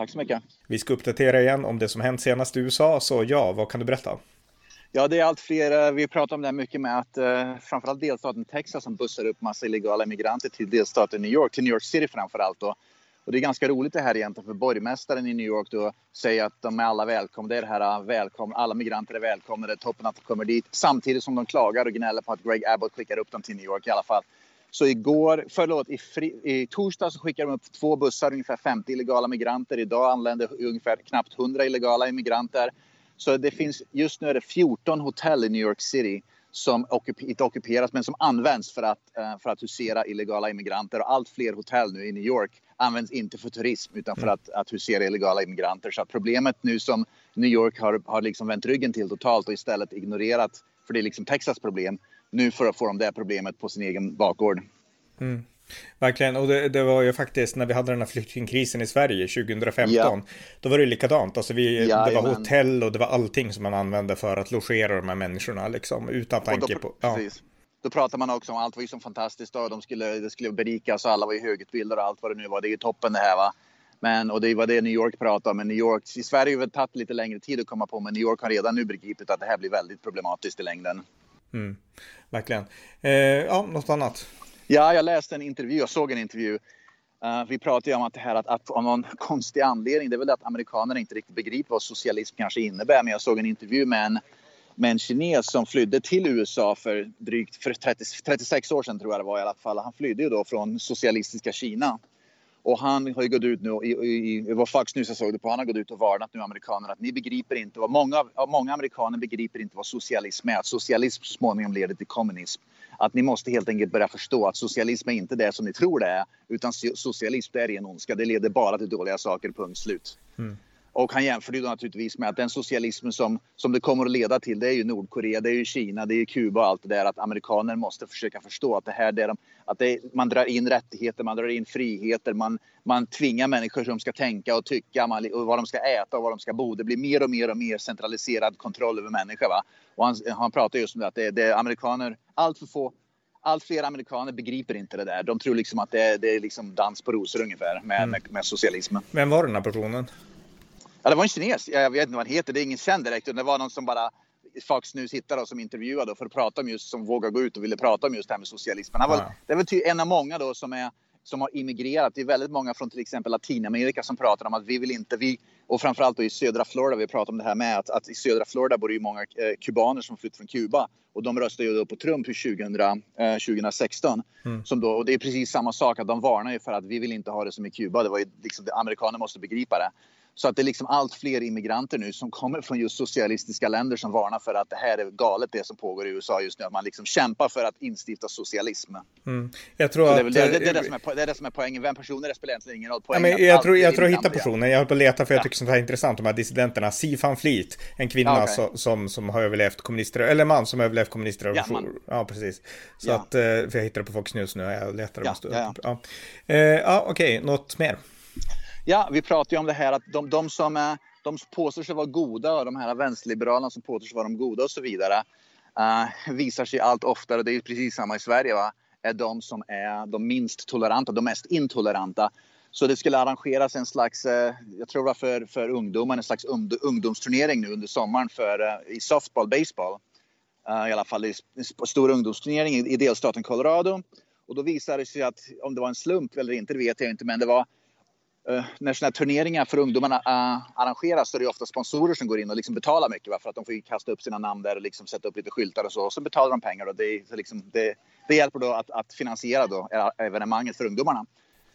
Tack så mycket. Vi ska uppdatera igen om det som hänt senast i USA, så ja, vad kan du berätta? Ja, det är allt fler. Eh, vi pratar om det här mycket med att eh, framförallt delstaten Texas som bussar upp massa illegala immigranter till delstaten New York, till New York City framförallt. Då. Och det är ganska roligt det här egentligen för borgmästaren i New York då säger att de är alla välkomna. Det är det här eh, välkomna, alla migranter är välkomna, det är toppen att de kommer dit. Samtidigt som de klagar och gnäller på att Greg Abbott skickar upp dem till New York i alla fall. Så igår, förlåt, i, fri, i torsdag så skickade de upp två bussar, ungefär 50 illegala migranter. Idag anlände ungefär knappt 100 illegala immigranter. Så det finns, just nu är det 14 hotell i New York City som inte ockuperas men som används för att, uh, för att husera illegala immigranter. Och allt fler hotell nu i New York används inte för turism utan för mm. att, att husera illegala immigranter. Så problemet nu som New York har, har liksom vänt ryggen till totalt och istället ignorerat, för det är liksom Texas problem, nu för att få de det problemet på sin egen bakgård. Mm. Verkligen, och det, det, var ju faktiskt när vi hade den här flyktingkrisen i Sverige 2015. Ja. Då var det likadant, alltså vi, ja, det var men... hotell och det var allting som man använde för att logera de här människorna liksom utan tanke på. Ja. Precis. Då pratar man också om allt var ju så fantastiskt och de skulle, det skulle berikas och alla var ju högutbildade och allt vad det nu var. Det är ju toppen det här va. Men, och det var det New York pratade om. Men New York, i Sverige har det tagit lite längre tid att komma på, men New York har redan nu begripit att det här blir väldigt problematiskt i längden. Mm, verkligen. Eh, ja, något annat? Ja, jag läste en intervju, jag såg en intervju. Uh, vi pratade ju om att det här att, att av någon konstig anledning, det är väl att amerikanerna inte riktigt begriper vad socialism kanske innebär. Men jag såg en intervju med en, med en kines som flydde till USA för drygt för 30, 36 år sedan tror jag det var i alla fall. Han flydde ju då från socialistiska Kina. Och han har ju gått ut nu, i, i, i vad Fox News jag såg det på, han har gått ut och varnat nu amerikanerna att ni begriper inte vad, många, många amerikaner begriper inte vad socialism är. Att socialism så småningom leder till kommunism. Att ni måste helt enkelt börja förstå att socialism är inte det som ni tror det är. Utan socialism det är ren ondska. Det leder bara till dåliga saker, punkt slut. Mm. Och han jämför det naturligtvis med att den socialismen som, som det kommer att leda till det är ju Nordkorea, det är ju Kina, det är ju Kuba och allt det där. Att amerikaner måste försöka förstå att det här det är de, att det är, man drar in rättigheter, man drar in friheter, man, man tvingar människor som ska tänka och tycka man, och vad de ska äta och var de ska bo. Det blir mer och mer och mer centraliserad kontroll över människor. Va? Och han, han pratar just om det, att det, det är amerikaner, allt för få allt fler amerikaner begriper inte det där. De tror liksom att det är, det är liksom dans på rosor ungefär med, mm. med, med socialismen. Vem var den här personen? Ja, det var en kines. Jag vet inte vad han heter. Det är ingen känd direkt. Det var någon som bara Fox News hittade och som intervjuade för att prata om just som vågar gå ut och ville prata om just det här med socialismen. Han var, ja. Det är väl en av många då som är som har immigrerat. Det är väldigt många från till exempel Latinamerika som pratar om att vi vill inte, vi, och framförallt då i södra Florida, vi pratar om det här med att, att i södra Florida bor det ju många eh, kubaner som flytt från Kuba och de röstade ju då på Trump 2000, eh, 2016. Mm. Som då, och det är precis samma sak, att de varnar ju för att vi vill inte ha det som i Kuba. Det var ju liksom, amerikaner måste begripa det. Så att det är liksom allt fler immigranter nu som kommer från just socialistiska länder som varnar för att det här är galet det som pågår i USA just nu. Att man liksom kämpar för att instifta socialism. Mm. Jag tror att... det, är, det, det, är det, som är, det är det som är poängen. Vem personer är spelar egentligen ingen roll. ja, men jag, tror, jag tror jag hittar personen. Jag håller på att leta för jag tycker sånt här är intressant. De här dissidenterna. Sifan Fleet, en kvinna ja, okay. som, som, som har överlevt kommunister, eller man som har överlevt kommunister. Ja, ja, precis. Så ja. att, eh, för jag hittade på Fox News nu. Jag letar ja, ja, ja. ja. Eh, ja okej, okay. något mer? Ja, vi pratar ju om det här att de, de som är, de påstår sig vara goda och de här vänsterliberalerna som påstår sig vara de goda och så vidare uh, visar sig allt oftare, och det är precis samma i Sverige, va? är de som är de minst toleranta, de mest intoleranta. Så det skulle arrangeras en slags, eh, jag tror det var för, för ungdomar, en slags ungdomsturnering nu under sommaren för, eh, i softball, baseball. I alla fall en stor ungdomsturnering i, i delstaten Colorado. Och då visade det sig att, om det var en slump eller inte, det vet jag inte, men det var när sådana här turneringar för ungdomarna uh, arrangeras så är det ofta sponsorer som går in och liksom betalar mycket va? för att de får kasta upp sina namn där och liksom sätta upp lite skyltar och så. Och så betalar de pengar och det, liksom, det, det hjälper då att, att, finansiera då evenemanget för ungdomarna.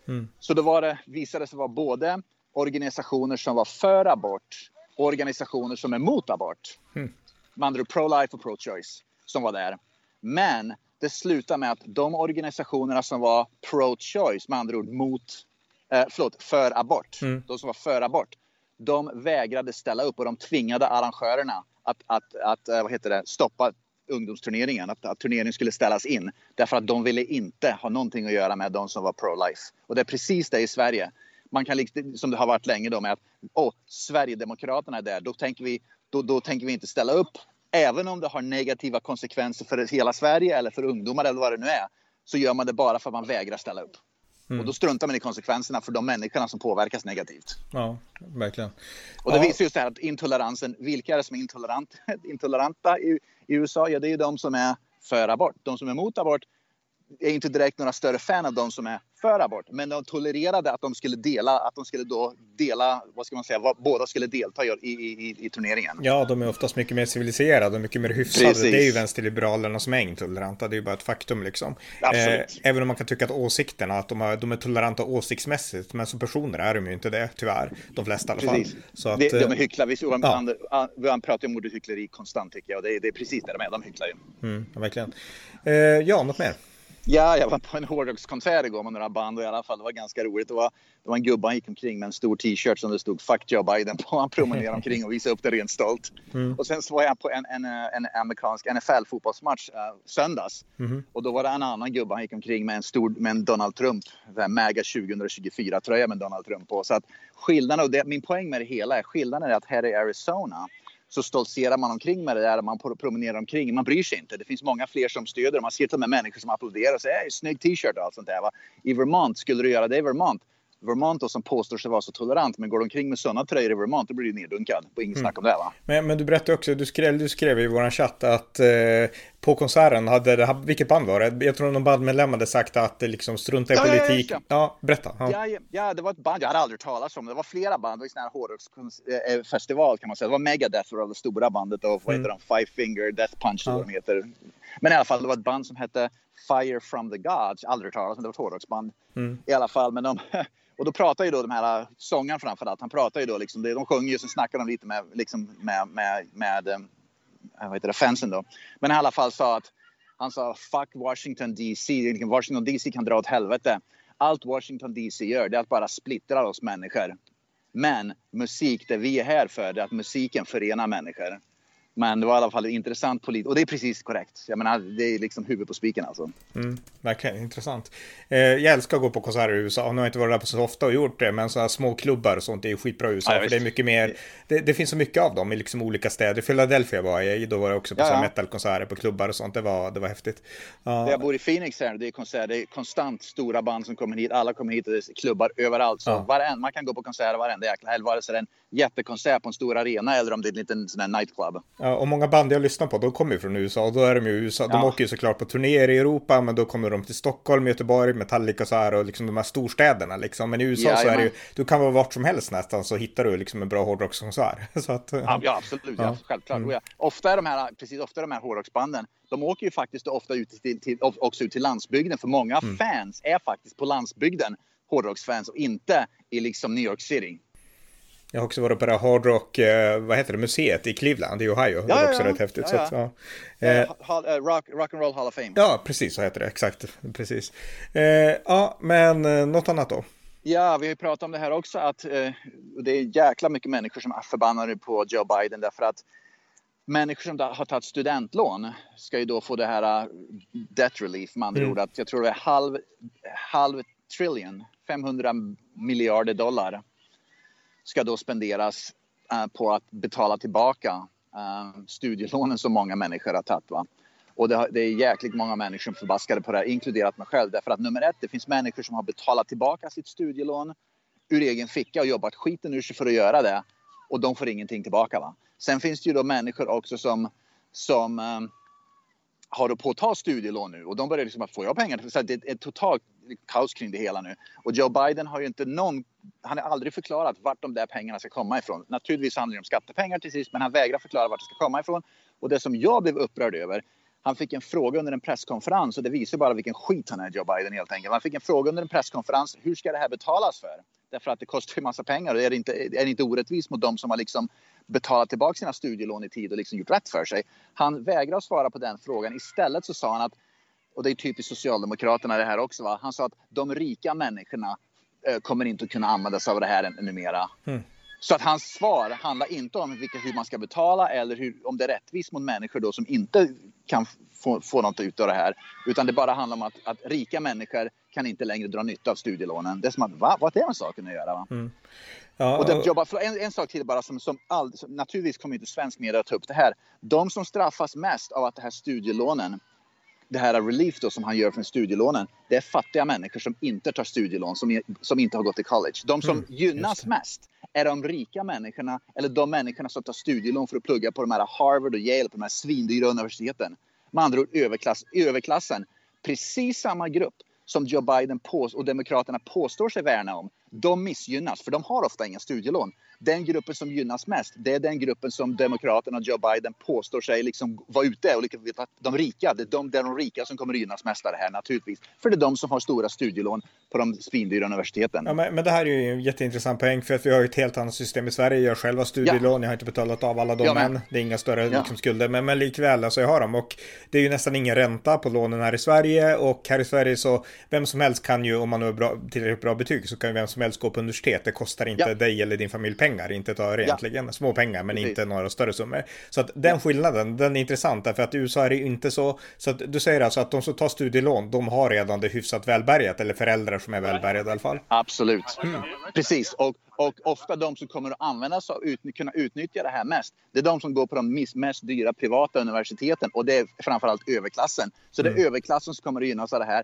Mm. Så då var det, visade det sig vara både organisationer som var för abort och organisationer som är mot abort. Mm. Med andra pro-life och pro-choice som var där. Men det slutade med att de organisationerna som var pro-choice, med andra ord mot eh, förlåt, för abort, mm. de som var för abort, de vägrade ställa upp och de tvingade arrangörerna att, att, att vad heter det, stoppa ungdomsturneringen, att, att turneringen skulle ställas in. Därför att de ville inte ha någonting att göra med de som var pro-life. Och det är precis det i Sverige. Man kan, som det har varit länge då med att åh, Sverigedemokraterna är där, då tänker, vi, då, då tänker vi inte ställa upp. Även om det har negativa konsekvenser för hela Sverige eller för ungdomar eller vad det nu är, så gör man det bara för att man vägrar ställa upp. Mm. Och då struntar man i konsekvenserna för de människorna som påverkas negativt. Ja, verkligen. Och det ja. visar just det här att intoleransen, vilka är det som är intolerant, intoleranta i, i USA? Ja, det är ju de som är för abort. De som är emot abort är inte direkt några större fan av de som är för abort. Men de tolererade att de skulle dela, att de skulle då dela, vad ska man säga, vad, båda skulle delta i, i, i, turneringen. Ja, de är oftast mycket mer civiliserade och mycket mer hyfsade. Precis. Det är ju vänsterliberalerna som är intoleranta, det är ju bara ett faktum liksom. Eh, även om man kan tycka att åsikterna, att de, har, de är toleranta åsiktsmässigt, men som personer är de ju inte det, tyvär. De flesta i alla fall. Så att, de, de är eh, hycklare, vi, ja. han pratar om ordet hyckleri konstant tycker jag, det är, det är precis det de är, de hycklar ju. Mm, ja, verkligen. Eh, ja, något mer? Ja, jag var på en hårdrockskonsert igår med några band och i alla fall det var ganska roligt. Det var, det var en gubbe, han gick omkring med en stor t-shirt som det stod Fuck Joe Biden på. Han promenerade omkring och visade upp det rent stolt. Mm. Och sen så var jag på en, en, en amerikansk NFL-fotbollsmatch uh, söndags. Mm. Och då var det en annan gubbe, han gick omkring med en stor, med en Donald Trump, MAGA 2024-tröja med Donald Trump på. Så att skillnaden, och det, min poäng med det hela är skillnaden är att här i Arizona så stoltserar man omkring med det där, man promenerar omkring. Man bryr sig inte. Det finns många fler som stöder. Man ser till och med människor som applåderar och säger snygg t-shirt och allt sånt där. Va? I Vermont, skulle du göra det i Vermont, Vermont då, som påstår sig vara så tolerant men går omkring med sådana tröjor i Vermont då blir du neddunkad. Och inget mm. snack om det va. Men, men du berättade också, du skrev, du skrev i våran chatt att eh, på konserten hade det, vilket band var det? Jag tror någon bandmedlem hade sagt att det liksom strunta i ja, politik. Ja, ja, ja. berätta. Ja. Ja, det var ett band jag hade aldrig talat om. Det var flera band, det var en sån här hårdrocksfestival kan man säga. Det var Megadeth var det stora bandet och vad heter mm. de? Five Finger Death Punch eller vad de heter. Men i alla fall, det var ett band som hette Fire from the Gods. Aldrig talat om, det var ett hårdrocksband. Mm. I alla fall, men de Och då pratar ju då de här äh, sångarna framförallt, han pratar ju då liksom, de sjunger ju, sen snackar de lite med, liksom med, med, med äh, vad heter det, fansen då. Men i alla fall sa att, han sa fuck Washington DC, Washington DC kan dra åt helvete. Allt Washington DC gör det är att bara splittra oss människor. Men musik, det vi är här för, det är att musiken förenar människor. Men det var i alla fall intressant politiskt. Och det är precis korrekt. Jag menar, det är liksom huvudet på spiken alltså. Mm, verkligen intressant. Eh, jag älskar att gå på konserter i USA. Nu har jag inte varit där på så ofta och gjort det. Men sådana små klubbar och sånt är ju skitbra i USA. Ja, för det är mycket mer. Det, det, finns så mycket av dem i liksom olika städer. Philadelphia var jag. Då var jag också på ja, ja. metalkonserter på klubbar och sånt. Det var, det var häftigt. Ja. Jag bor i Phoenix här. Det är konserter. Det är konstant stora band som kommer hit. Alla kommer hit och det är klubbar överallt. Så ja. varenda, man kan gå på konserter varenda jäkla helg. Vare sig det är en jättekonsert på en stor arena eller om det är en liten sån här nightclub. Ja, och många band jag lyssnar på, de kommer ju från USA och då är de ju USA. De åker ju såklart på turnéer i Europa, men då kommer de till Stockholm, Göteborg, Metallica så här och liksom de här storstäderna liksom. Men i USA ja, så är det ju, du kan vara vart som helst nästan så hittar du liksom en bra hårdrockskonsert. Ja, ja absolut, ja. självklart. Mm. Ofta är de här, precis ofta de här hårdrocksbanden, de åker ju faktiskt ofta ut till, till, också ut till landsbygden, för många mm. fans är faktiskt på landsbygden hårdrocksfans och inte i liksom New York City. Jag har också varit på det Hard Rock, eh, vad heter det, museet i Cleveland i Ohio. Ja, det är också ja, rätt häftigt. Ja, så att, ja. Eh, uh, rock, rock and Roll Hall of Fame. Ja, precis så heter det. Exakt. Precis. Eh, ja, men eh, något annat då? Ja, vi har ju pratat om det här också att eh, det är jäkla mycket människor som är förbannade på Joe Biden därför att människor som har tagit studentlån ska ju då få det här debt relief med andra mm. ord. Att jag tror det är halv, halv trillion, 500 miljarder dollar ska då spenderas eh, på att betala tillbaka eh, studielånen som många människor har tagit. Va? Och det, det, är jäkligt många människor som förbaskade på det här, inkluderat mig själv. Därför att nummer ett, det finns människor som har betalat tillbaka sitt studielån ur egen ficka och jobbat skiten ur sig för att göra det. Och de får ingenting tillbaka. Va? Sen finns det ju då människor också som, som eh, har har på att ta studielån nu och de börjar liksom att få jag pengar? Så det är totalt kaos kring det hela nu. Och Joe Biden har ju inte någon, han har aldrig förklarat vart de där pengarna ska komma ifrån. Naturligtvis handlar det om skattepengar till sist, men han vägrar förklara vart det ska komma ifrån. Och det som jag blev upprörd över, han fick en fråga under en presskonferens och det visar bara vilken skit han är, Joe Biden helt enkelt. Han fick en fråga under en presskonferens, hur ska det här betalas för? Därför att det kostar ju massa pengar och är det inte, är det inte orättvist mot dem som har liksom betalat tillbaka sina studielån i tid och liksom gjort rätt för sig. Han vägrar svara på den frågan. Istället så sa han att, och det är typiskt Socialdemokraterna det här också, va? han sa att de rika människorna eh, kommer inte att kunna använda sig av det här numera. Mm. Så att hans svar handlar inte om vilka, hur man ska betala eller hur, om det är rättvist mot människor då som inte kan få, få något ut av det här. Utan det bara handlar om att, att rika människor kan inte längre dra nytta av studielånen. Det är som att, va? Vad är det med saken att göra? Mm. Ja, och det, jobbar, en, en sak till bara som, som, all, som naturligtvis kommer inte svensk media att ta upp det här. De som straffas mest av att det här studielånen det här relief då som han gör från studielånen, det är fattiga människor som inte tar studielån, som, som inte har gått i college. De som mm, gynnas mest är de rika människorna eller de människorna som tar studielån för att plugga på de här Harvard och Yale, på de här svindyra universiteten. Med andra ord överklass, överklassen. Precis samma grupp som Joe Biden och Demokraterna påstår sig värna om, de missgynnas för de har ofta inga studielån den gruppen som gynnas mest, det är den gruppen som Demokraterna och Joe Biden påstår sig liksom vara ute och liksom, de rika, det är de, det är de rika som kommer att gynnas mest av det här naturligtvis. För det är de som har stora studielån på de svindyra universiteten. Ja, men, men, det här är ju en jätteintressant poäng för att vi har ju ett helt annat system i Sverige. Jag har studielån, ja. jag har inte betalat av alla dem ja, än. Det är inga större ja. liksom, skulder, men, men likväl, alltså jag har dem och det är ju nästan ingen ränta på lånen här i Sverige och här i Sverige så vem som helst kan ju, om man har bra, tillräckligt bra betyg, så kan ju vem som helst gå på universitet. Det kostar inte dig eller din familj pengar, inte ett öre egentligen. Små pengar, men Precis. inte några större summor. Så att den skillnaden, den är intressant därför att i USA är det inte så. Så att du säger alltså att de som tar studielån, de har redan det hyfsat välbärgat eller föräldrar som är välbärgade i alla fall. Absolut, mm. precis. Och, och ofta de som kommer att använda sig av ut, kunna utnyttja det här mest. Det är de som går på de mest dyra privata universiteten och det är framförallt överklassen. Så det är mm. överklassen som kommer att gynnas av det här.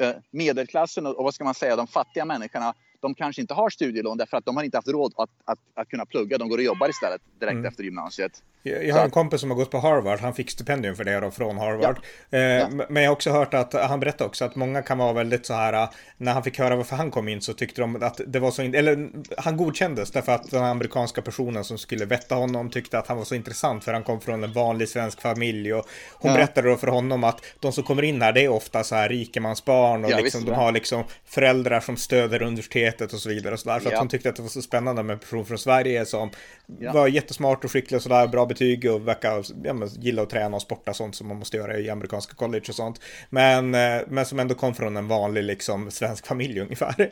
Eh, medelklassen och vad ska man säga, de fattiga människorna de kanske inte har studielån därför att de har inte haft råd att, att, att kunna plugga. De går och jobbar istället direkt mm. efter gymnasiet. Jag, har en kompis som har gått på Harvard. Han fick stipendium för det då från Harvard. Ja. Eh, ja. Men jag har också hört att han berättade också att många kan vara väldigt så här. När han fick höra varför han kom in så tyckte de att det var så. Eller han godkändes därför att den amerikanska personen som skulle vetta honom tyckte att han var så intressant för han kom från en vanlig svensk familj och hon ja. berättade då för honom att de som kommer in här det är ofta så här rikemansbarn och liksom, de har liksom föräldrar som stöder universitetet och så vidare och så där. Så att hon tyckte att det var så spännande med en person från Sverige som var jättesmart och skicklig och sådär, bra betyg och verkar ja, gilla att träna och sporta sånt som man måste göra i amerikanska college och sånt. Men, eh, men som ändå kom från en vanlig liksom svensk familj ungefär.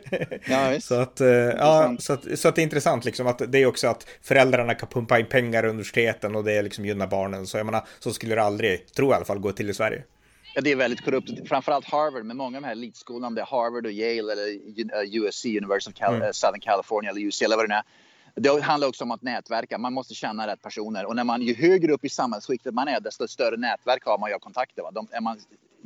Ja, så, att, eh, ja, så, att, så att det är intressant liksom att det är också att föräldrarna kan pumpa in pengar i universiteten och det är liksom gynnar barnen. Så jag menar, så skulle det aldrig, tror jag i alla fall, gå till i Sverige. Ja, det är väldigt korrupt. Framförallt Harvard, men många av de här elitskolorna, om det är Harvard och Yale eller USC, eh, University of Cal mm. Southern California eller UCLA, vad det är det handlar också om att nätverka. Man måste känna rätt personer. Och när man, ju högre upp i samhällsskiktet man är, desto större nätverk har man och kontakter. Va? De, är man,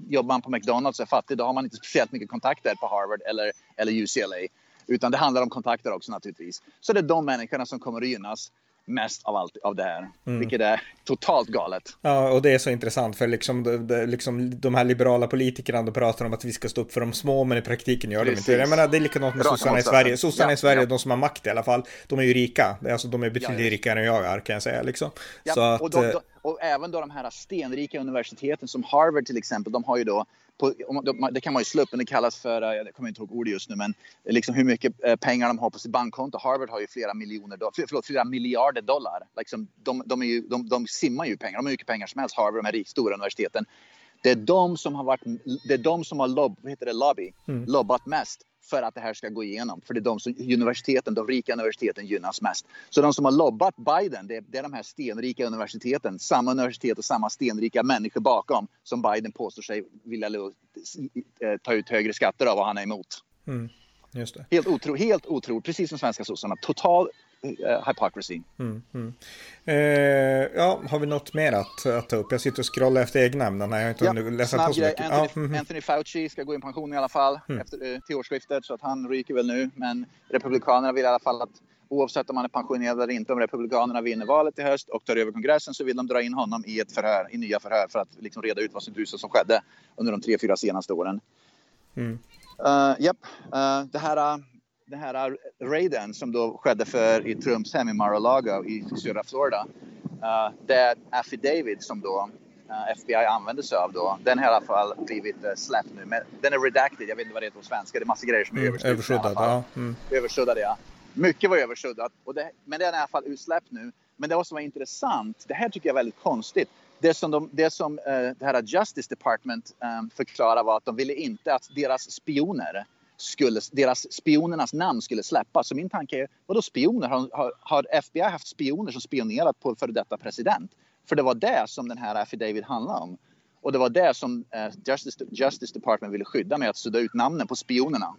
jobbar man på McDonalds och är fattig, då har man inte speciellt mycket kontakter på Harvard eller, eller UCLA. Utan det handlar om kontakter också naturligtvis. Så det är de människorna som kommer att gynnas mest av allt av det här. Mm. Vilket är totalt galet. Ja, och det är så intressant för liksom, det, det, liksom de här liberala politikerna de pratar om att vi ska stå upp för de små, men i praktiken gör Precis. de inte det. Jag menar, det är likadant med sossarna i Sverige. Sossarna ja, i Sverige, ja. de som har makt i alla fall, de är ju rika. Alltså, de är betydligt ja, rikare än jag är, kan jag säga. Liksom. Ja, att, och, de, eh, de, och även då de här stenrika universiteten som Harvard till exempel, de har ju då på, det kan man ju slå upp, men det kallas för, eh, jag kommer inte ihåg ordet just nu, men liksom hur mycket eh, pengar de har på sitt bankkonto. Harvard har ju flera miljoner, förlåt, flera miljarder dollar. Liksom, de, de, ju, de, de simmar ju pengar, de har mycket pengar som helst, Harvard, de här stora universiteten. Det är de som har varit, det är de som har vad heter det, lobby, mm. lobbat mest för att det här ska gå igenom. För det är de som, universiteten, de rika universiteten gynnas mest. Så de som har lobbat Biden, det, det är de här stenrika universiteten. Samma universitet och samma stenrika människor bakom som Biden påstår sig vilja eh, ta ut högre skatter av och han är emot. Mm, helt otroligt, helt otroligt, precis som svenska sossarna. Total uh, hypocrisy. Mm, mm. Eh, ja, har vi något mer att, att ta upp? Jag sitter och scrollar efter egna ämnen. Jag har inte ja, läst på så mycket. Anthony, ja, mm, Anthony Fauci ska gå i pension i alla fall mm. efter, eh, till årsskiftet så att han ryker väl nu. Men Republikanerna vill i alla fall att oavsett om han är pensionerad eller inte, om Republikanerna vinner valet i höst och tar över kongressen så vill de dra in honom i ett förhör, i nya förhör för att liksom reda ut vad som, som skedde under de tre, fyra senaste åren. Mm. Uh, yep. uh, det här den här raiden som då skedde för i Trumps hem i Mar-a-Lago i södra Florida. Uh, det affidavit som då uh, eh, FBI använde sig av då, den har i alla fall blivit uh, släppt nu. Men den är redacted, jag vet inte vad det heter på svenska. Det är massa grejer som är mm, översuddade. Ja. Mm. Ja. Mycket var översuddat, och det, men den är i alla fall utsläppt nu. Men det som var intressant, det här tycker jag är väldigt konstigt. Det som, de, det, som uh, det här Justice Department um, förklarade var att de ville inte att deras spioner skulle, deras spionernas namn skulle släppas. Så min tanke är, vadå spioner? Har, har, har FBI haft spioner som spionerat på före detta president? För det var det som den här affidavit handlade om. Och det var det som eh, Justice, Justice Department ville skydda med att sudda ut namnen på spionerna.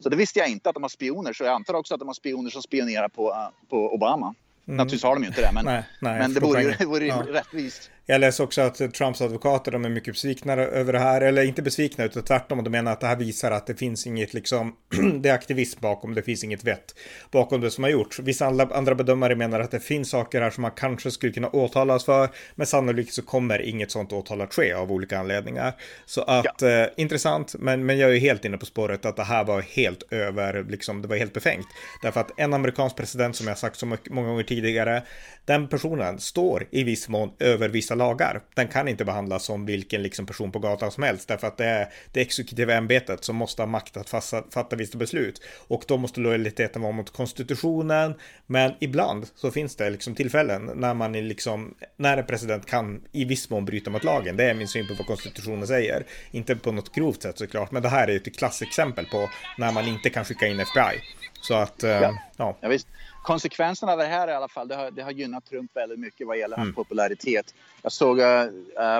Så det visste jag inte att de har spioner, så jag antar också att de har spioner som spionerar på, uh, på Obama. Mm. Naturligtvis har de ju inte det, men, nej, nej, men det vore ju vore ja. rättvist. Jag läser också att Trumps advokater de är mycket besvikna över det här, eller inte besvikna utan tvärtom. De menar att det här visar att det finns inget liksom, det är aktivism bakom, det finns inget vett bakom det som har gjorts. Vissa andra bedömare menar att det finns saker här som man kanske skulle kunna åtalas för, men sannolikt så kommer inget sånt åtal att ske av olika anledningar. Så att ja. eh, intressant, men, men jag är helt inne på spåret att det här var helt över, liksom, det var helt befängt. Därför att en amerikansk president som jag sagt så många gånger tidigare, den personen står i viss mån över vissa lagar. Den kan inte behandlas som vilken liksom person på gatan som helst därför att det är det exekutiva ämbetet som måste ha makt att fatta, fatta vissa beslut och då måste lojaliteten vara mot konstitutionen. Men ibland så finns det liksom tillfällen när man är liksom när en president kan i viss mån bryta mot lagen. Det är min syn på vad konstitutionen säger. Inte på något grovt sätt såklart, men det här är ett klassexempel på när man inte kan skicka in FBI. Så att, eh, ja. ja. ja visst konsekvenserna av det här i alla fall, det har, det har gynnat Trump väldigt mycket vad gäller mm. hans popularitet. Jag såg uh,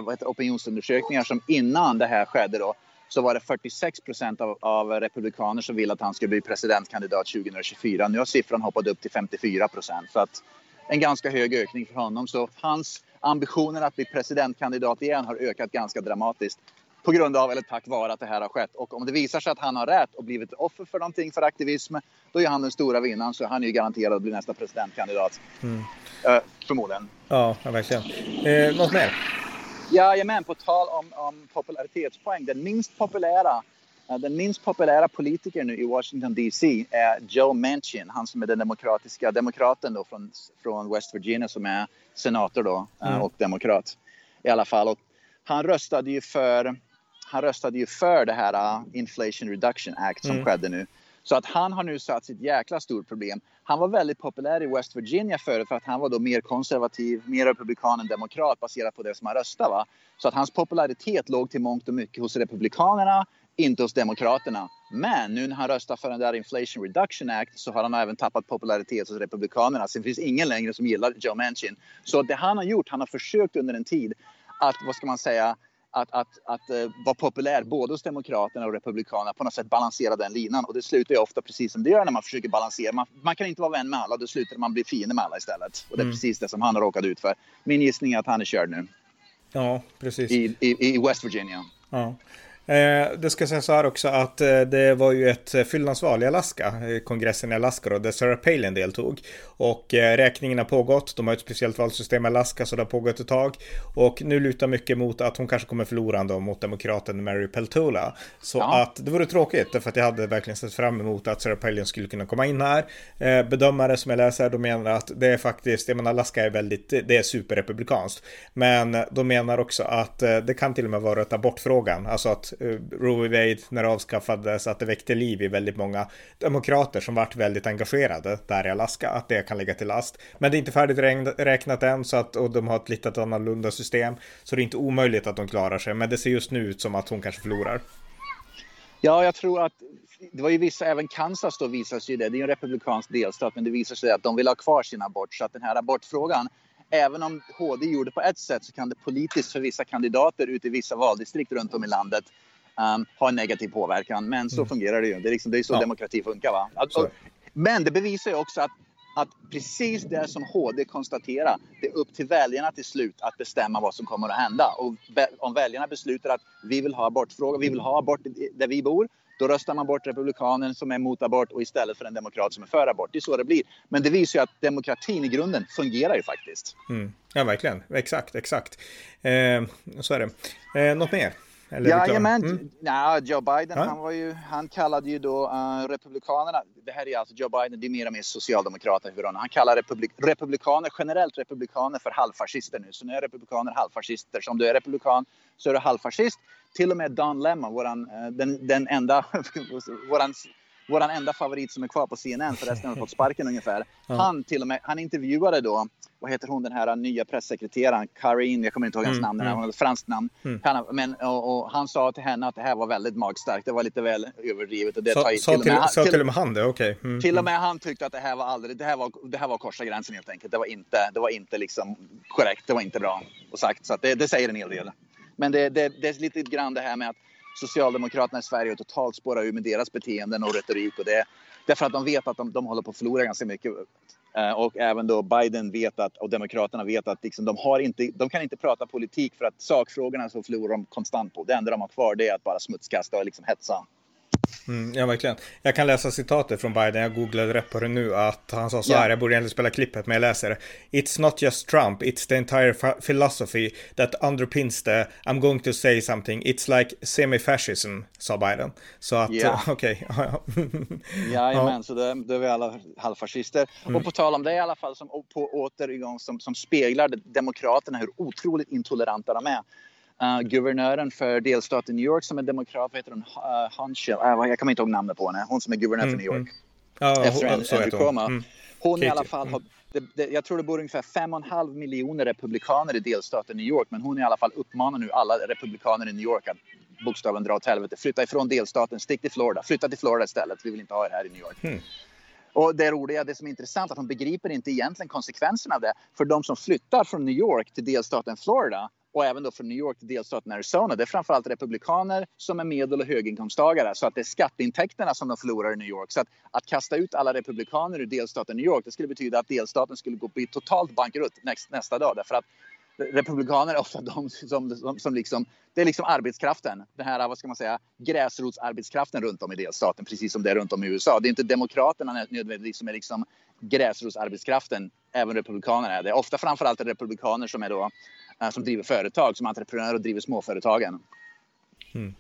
vad heter, opinionsundersökningar som innan det här skedde då, så var det 46 procent av, av republikaner som ville att han skulle bli presidentkandidat 2024. Nu har siffran hoppat upp till 54 procent. Så att en ganska hög ökning för honom. Så hans ambitioner att bli presidentkandidat igen har ökat ganska dramatiskt på grund av eller tack vare att det här har skett. Och om det visar sig att han har rätt och blivit offer för någonting för aktivism, då är han den stora vinnaren. Så han är ju garanterad att bli nästa presidentkandidat. Mm. Uh, förmodligen. Ja, verkligen. Eh, något mer? Jajamän, på tal om, om popularitetspoäng. Den minst populära uh, den minst populära politikern nu i Washington DC är Joe Manchin, han som är den demokratiska demokraten då från, från West Virginia som är senator då uh, mm. och demokrat i alla fall. Och han röstade ju för han röstade ju för det här uh, Inflation Reduction Act som mm. skedde nu. Så att han har nu satt sitt jäkla stort problem. Han var väldigt populär i West Virginia förut för att han var då mer konservativ, mer republikan än demokrat baserat på det som han röstade. Va? Så att hans popularitet låg till mångt och mycket hos republikanerna, inte hos demokraterna. Men nu när han röstar för den där Inflation Reduction Act så har han även tappat popularitet hos republikanerna. Så det finns ingen längre som gillar Joe Manchin. Så det han har gjort, han har försökt under en tid att, vad ska man säga, att, att, att uh, vara populär både hos Demokraterna och Republikanerna på något sätt balansera den linan. Och det slutar ju ofta precis som det gör när man försöker balansera. Man, man kan inte vara vän med alla, då slutar man bli fiende med alla istället. Och det är mm. precis det som han har råkat ut för. Min gissning är att han är körd nu. Ja, precis. I, i, i West Virginia. Ja. Eh, det ska sägas så här också att eh, det var ju ett eh, fyllnadsval i Alaska, kongressen i Alaska då, där Sarah Palin deltog. Och räkningen har pågått, de har ett speciellt valsystem i Alaska så det har pågått ett tag. Och nu lutar mycket mot att hon kanske kommer förlora mot demokraten Mary Peltola. Så ja. att det vore tråkigt, för att jag hade verkligen sett fram emot att Sarah Palin skulle kunna komma in här. Bedömare som jag läser, de menar att det är faktiskt, jag menar Alaska är väldigt, det är superrepublikanskt. Men de menar också att det kan till och med vara ett abortfrågan, alltså att Eh, Roe Wade när det avskaffades, att det väckte liv i väldigt många demokrater som varit väldigt engagerade där i Alaska, att det kan ligga till last. Men det är inte färdigt räknat än så att, och de har ett lite annorlunda system, så det är inte omöjligt att de klarar sig, men det ser just nu ut som att hon kanske förlorar. Ja, jag tror att det var ju vissa, även Kansas då visar sig det, det är ju en republikansk delstat, men det visar sig att de vill ha kvar sin abort, så att den här abortfrågan även om HD gjorde på ett sätt så kan det politiskt för vissa kandidater ute i vissa valdistrikt runt om i landet um, ha en negativ påverkan. Men så mm. fungerar det ju. Det är, liksom, det är så ja. demokrati funkar. Va? Alltså, men det bevisar ju också att, att precis det som HD konstaterar, det är upp till väljarna till slut att bestämma vad som kommer att hända. Och om väljarna beslutar att vi vill ha abortfråga, vi vill ha abort där vi bor, då röstar man bort republikanen som är emot abort och istället för en demokrat som är för abort. Det är så det blir. Men det visar ju att demokratin i grunden fungerar ju faktiskt. Mm. Ja, verkligen. Exakt, exakt. Eh, så är det. Eh, något mer? Eller Jajamän. Mm. Ja, Joe Biden, ja. han, var ju, han kallade ju då uh, Republikanerna, det här är alltså Joe Biden, det är mer och mer socialdemokrater Han kallar republik, republikaner, generellt republikaner för halvfascister nu. Så nu är republikaner halvfascister. Så om du är republikan så är du halvfascist. Till och med Don Lemon, våran, uh, den, den enda, våran våran enda favorit som är kvar på CNN, för resten har fått sparken ungefär. Ja. Han till och med, han intervjuade då, vad heter hon den här nya pressekreteraren, Karin, jag kommer inte ihåg hennes mm, namn, mm. hon har ett franskt namn. Mm. Han, men, och, och, han sa till henne att det här var väldigt magstarkt, det var lite väl överdrivet. Och det sa, till, till, med, sa till, till och med han det? Okej. Okay. Mm, till och mm. med han tyckte att det här var aldrig, det här var, det här var korsa gränsen helt enkelt. Det var inte, det var inte liksom korrekt, det var inte bra och sagt. Så det, det säger en hel del. Men det, det, det är lite grann det här med att Socialdemokraterna i Sverige har totalt spårat ur med deras beteenden och retorik. Och det, därför att de vet att de, de håller på att förlora ganska mycket. Eh, och även då Biden vet att, och Demokraterna vet att liksom, de, har inte, de kan inte prata politik för att sakfrågorna så förlorar de konstant på. Det enda de har kvar det är att bara smutskasta och liksom hetsa. Mm, ja, verkligen. Jag kan läsa citatet från Biden, jag googlade rätt på det nu, att han sa så här, yeah. jag borde egentligen spela klippet, men jag läser det. It's not just Trump, it's the entire philosophy that underpins the I'm going to say something, it's like semi-fascism, sa Biden. Så att, yeah. okej. Okay. Jajamän, ja. så då, då är vi alla halvfascister. Mm. Och på tal om det i alla fall, som, på återgång som, som speglar Demokraterna, hur otroligt intoleranta de är. Uh, guvernören för delstaten New York som är demokrat, vad heter hon? Uh, Hunchel, uh, jag kommer inte ihåg namnet på henne. Hon som är guvernör mm, för New York. Mm. Ja, Efter en, så en hon. Mm. Hon i alla fall har, det, det, jag tror det bor ungefär 5,5 miljoner republikaner i delstaten New York. Men hon i alla fall uppmanar nu alla republikaner i New York att bokstavligen dra åt helvete. Flytta ifrån delstaten, stick till Florida. Flytta till Florida istället. Vi vill inte ha er här i New York. Mm. Och det roliga, det som är intressant, att hon begriper inte egentligen konsekvenserna av det. För de som flyttar från New York till delstaten Florida och även då från New York till delstaten Arizona. Det är framförallt republikaner som är medel och höginkomsttagare så att det är skatteintäkterna som de förlorar i New York. Så att, att kasta ut alla republikaner ur delstaten New York det skulle betyda att delstaten skulle gå bli totalt bankrutt nästa, nästa dag därför att republikaner är ofta de som, som, som liksom, det är liksom arbetskraften. Den här, vad ska man säga, gräsrotsarbetskraften runt om i delstaten, precis som det är runt om i USA. Det är inte demokraterna nödvändigtvis som är liksom gräsrotsarbetskraften, även republikaner är det. Ofta framförallt republikaner som är då som driver företag, som entreprenörer och driver småföretagen. Mm.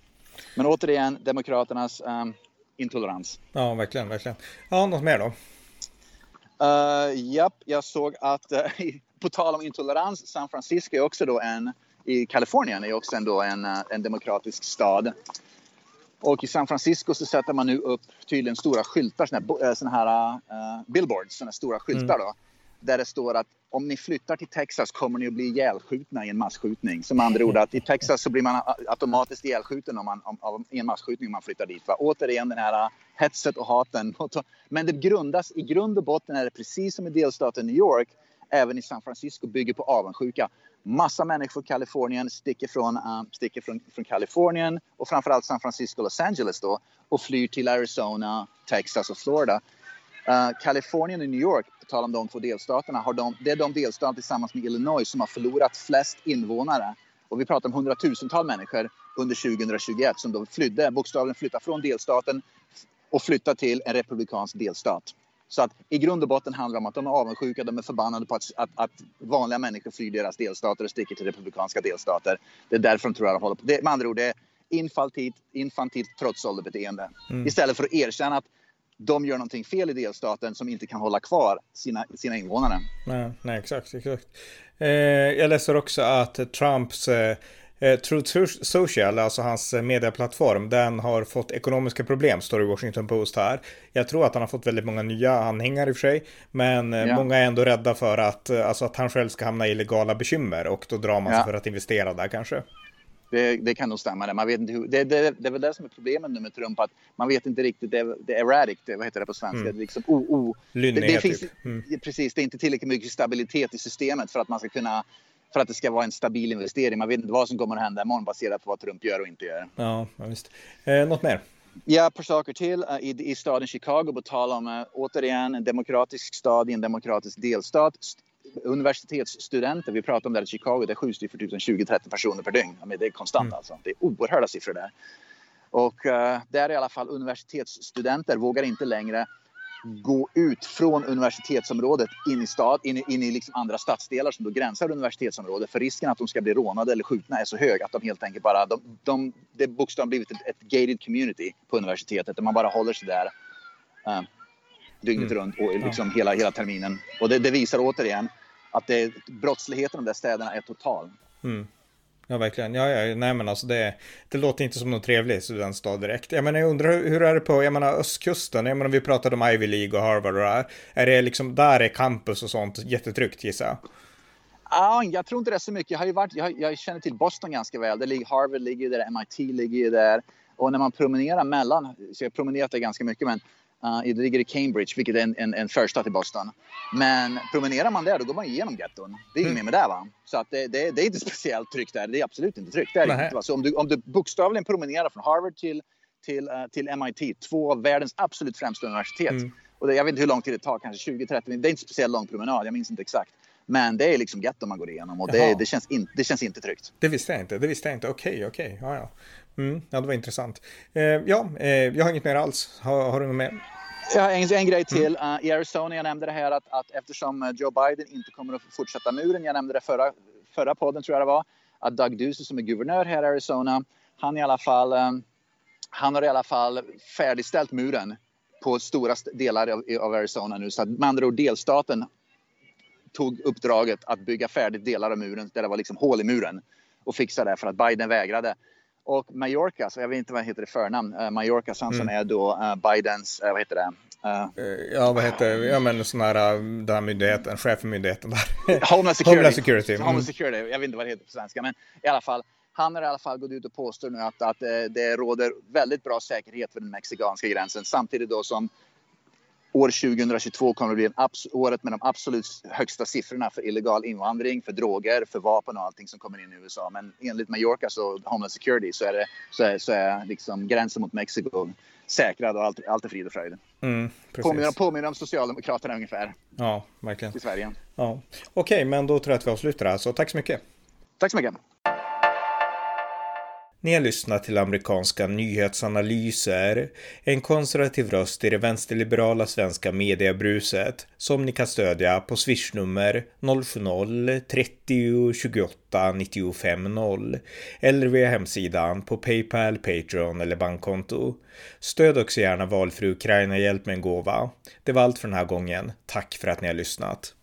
Men återigen, Demokraternas um, intolerans. Ja, verkligen, verkligen. Ja, något mer då? Uh, japp, jag såg att, uh, på tal om intolerans, San Francisco är också då en, i Kalifornien är också ändå en, en demokratisk stad. Och i San Francisco så sätter man nu upp tydligen stora skyltar, såna här, såna här uh, billboards, såna stora skyltar mm. då. Där det står att om ni flyttar till Texas kommer ni att bli ihjälskjutna i en massskjutning. Som andra ord att i Texas så blir man automatiskt ihjälskjuten om man, om, i en massskjutning om man flyttar dit. Va? Återigen den här äh, hetset och haten. Men det grundas, i grund och botten är det precis som i delstaten New York, även i San Francisco, bygger på avundsjuka. Massa människor från Kalifornien sticker från, um, sticker från, från Kalifornien och framförallt San Francisco och Los Angeles då och flyr till Arizona, Texas och Florida. Uh, Kalifornien och New York, tal om de två delstaterna, har de, det är de delstater tillsammans med Illinois som har förlorat flest invånare. Och vi pratar om hundratusentals människor under 2021 som då flydde, bokstavligen flyttade från delstaten och flyttade till en republikansk delstat. Så att i grund och botten handlar det om att de är avundsjuka, de är förbannade på att, att, att vanliga människor flyr deras delstater och sticker till republikanska delstater. Det är därför de tror att de håller på. Det, med andra ord, det är infantilt, infantilt trotsålderbeteende. Mm. Istället för att erkänna att de gör någonting fel i delstaten som inte kan hålla kvar sina, sina invånare. Nej, nej exakt. exakt. Eh, jag läser också att Trumps eh, eh Truth Social, alltså hans medieplattform, den har fått ekonomiska problem, står det i Washington Post här. Jag tror att han har fått väldigt många nya anhängare i och för sig, men eh, ja. många är ändå rädda för att, eh, alltså att han själv ska hamna i illegala bekymmer och då drar man sig ja. för att investera där kanske. Det, det, kan nog stämma. Det. Man vet inte hur, det, det, det är väl det som är problemet nu med Trump, att man vet inte riktigt, det, det är erratic, vad heter det på svenska? Mm. Liksom, oh, oh. Lynne, det, finns, typ. mm. Precis, det är inte tillräckligt mycket stabilitet i systemet för att man ska kunna för att det ska vara en stabil investering. Man vet inte vad som kommer att hända imorgon baserat på vad Trump gör och inte gör. Ja, visst. Eh, något mer? Ja, ett par saker till. Uh, i, I staden Chicago, på tal om uh, återigen en demokratisk stad i en demokratisk delstat universitetsstudenter, vi pratar om det här i Chicago, det är sju för 20-30 personer per dygn. det är konstant mm. alltså. Det är oerhörda siffror där. Och uh, där i alla fall universitetsstudenter vågar inte längre gå ut från universitetsområdet in i stad, in, in i liksom andra stadsdelar som då gränsar universitetsområdet. För risken att de ska bli rånade eller skjutna är så hög att de helt enkelt bara, de, de, det bokstavligen blivit ett, ett, gated community på universitetet där man bara håller sig där uh, dygnet mm. runt och liksom ja. hela, hela terminen. Och det, det, visar återigen att det, brottsligheten i de där städerna är total. Mm. Ja, verkligen. Ja, ja, nej men alltså det, det låter inte som någon trevlig studentstad direkt. Jag menar, jag undrar hur är det på, jag menar östkusten, jag menar vi pratade om Ivy League och Harvard och det här. Är det liksom, där är campus och sånt jättetryggt gissar jag? Ja, jag tror inte det är så mycket. Jag, har ju varit, jag, jag känner till Boston ganska väl. Det ligger, Harvard ligger där, MIT ligger ju där. Och när man promenerar mellan, så jag har promenerat där ganska mycket, men uh, det ligger i Cambridge, vilket är en, en, en förstad till Boston. Men promenerar man där, då går man igenom getton. Det är inget mm. mer med det va. Så att det, det, det, är inte speciellt tryggt där. Det är absolut inte tryggt. Det är inte, va? Så om du, om du bokstavligen promenerar från Harvard till, till, uh, till MIT, två av världens absolut främsta universitet. Mm. Och det, jag vet inte hur lång tid det tar, kanske 20-30 minuter. Det är inte speciellt lång promenad, jag minns inte exakt. Men det är liksom getton man går igenom och det, det, känns in, det känns inte tryggt. Det visste jag inte. Det visste jag inte. Okej, okej. Ja, ja. Mm, ja, det var intressant. Eh, ja, eh, jag har inget mer alls. Har, har du något mer? Ja, en, en grej till. Mm. Uh, I Arizona, jag nämnde det här att, att eftersom eh, Joe Biden inte kommer att fortsätta muren, jag nämnde det förra, förra podden tror jag det var, att Doug Ducey som är guvernör här i Arizona, han i alla fall, um, han har i alla fall färdigställt muren på stora delar av, av Arizona nu. Så att med andra ord delstaten tog uppdraget att bygga färdigt delar av muren där det var liksom hål i muren och fixa det för att Biden vägrade. Och Mallorca, så jag vet inte vad heter det förnamn, uh, Mallorca han mm. som är då uh, Bidens, uh, vad heter det? Ja, vad heter ja men sån här, den här myndigheten, chef för myndigheten där. Homeland Security. Homeland Security. Mm. Homeland Security, jag vet inte vad det heter på svenska, men i alla fall. Han har i alla fall gått ut och påstår nu att, att det råder väldigt bra säkerhet vid den mexikanska gränsen samtidigt då som år 2022 kommer att bli en året med de absolut högsta siffrorna för illegal invandring, för droger, för vapen och allting som kommer in i USA. Men enligt Mallorca så Homeland Security så är, det, så är, så är liksom gränsen mot Mexiko säkrad och allt, allt är frid och fröjd. Mm, påminner, påminner om Socialdemokraterna ungefär. Ja, verkligen. I Sverige. Ja. Okej, okay, men då tror jag att vi avslutar här, så tack så mycket. Tack så mycket. Ni har lyssnat till amerikanska nyhetsanalyser, en konservativ röst i det vänsterliberala svenska mediebruset som ni kan stödja på swishnummer 070-30 28 95 0 eller via hemsidan på Paypal, Patreon eller bankkonto. Stöd också gärna valfri Ukraina-hjälp med en gåva. Det var allt för den här gången. Tack för att ni har lyssnat.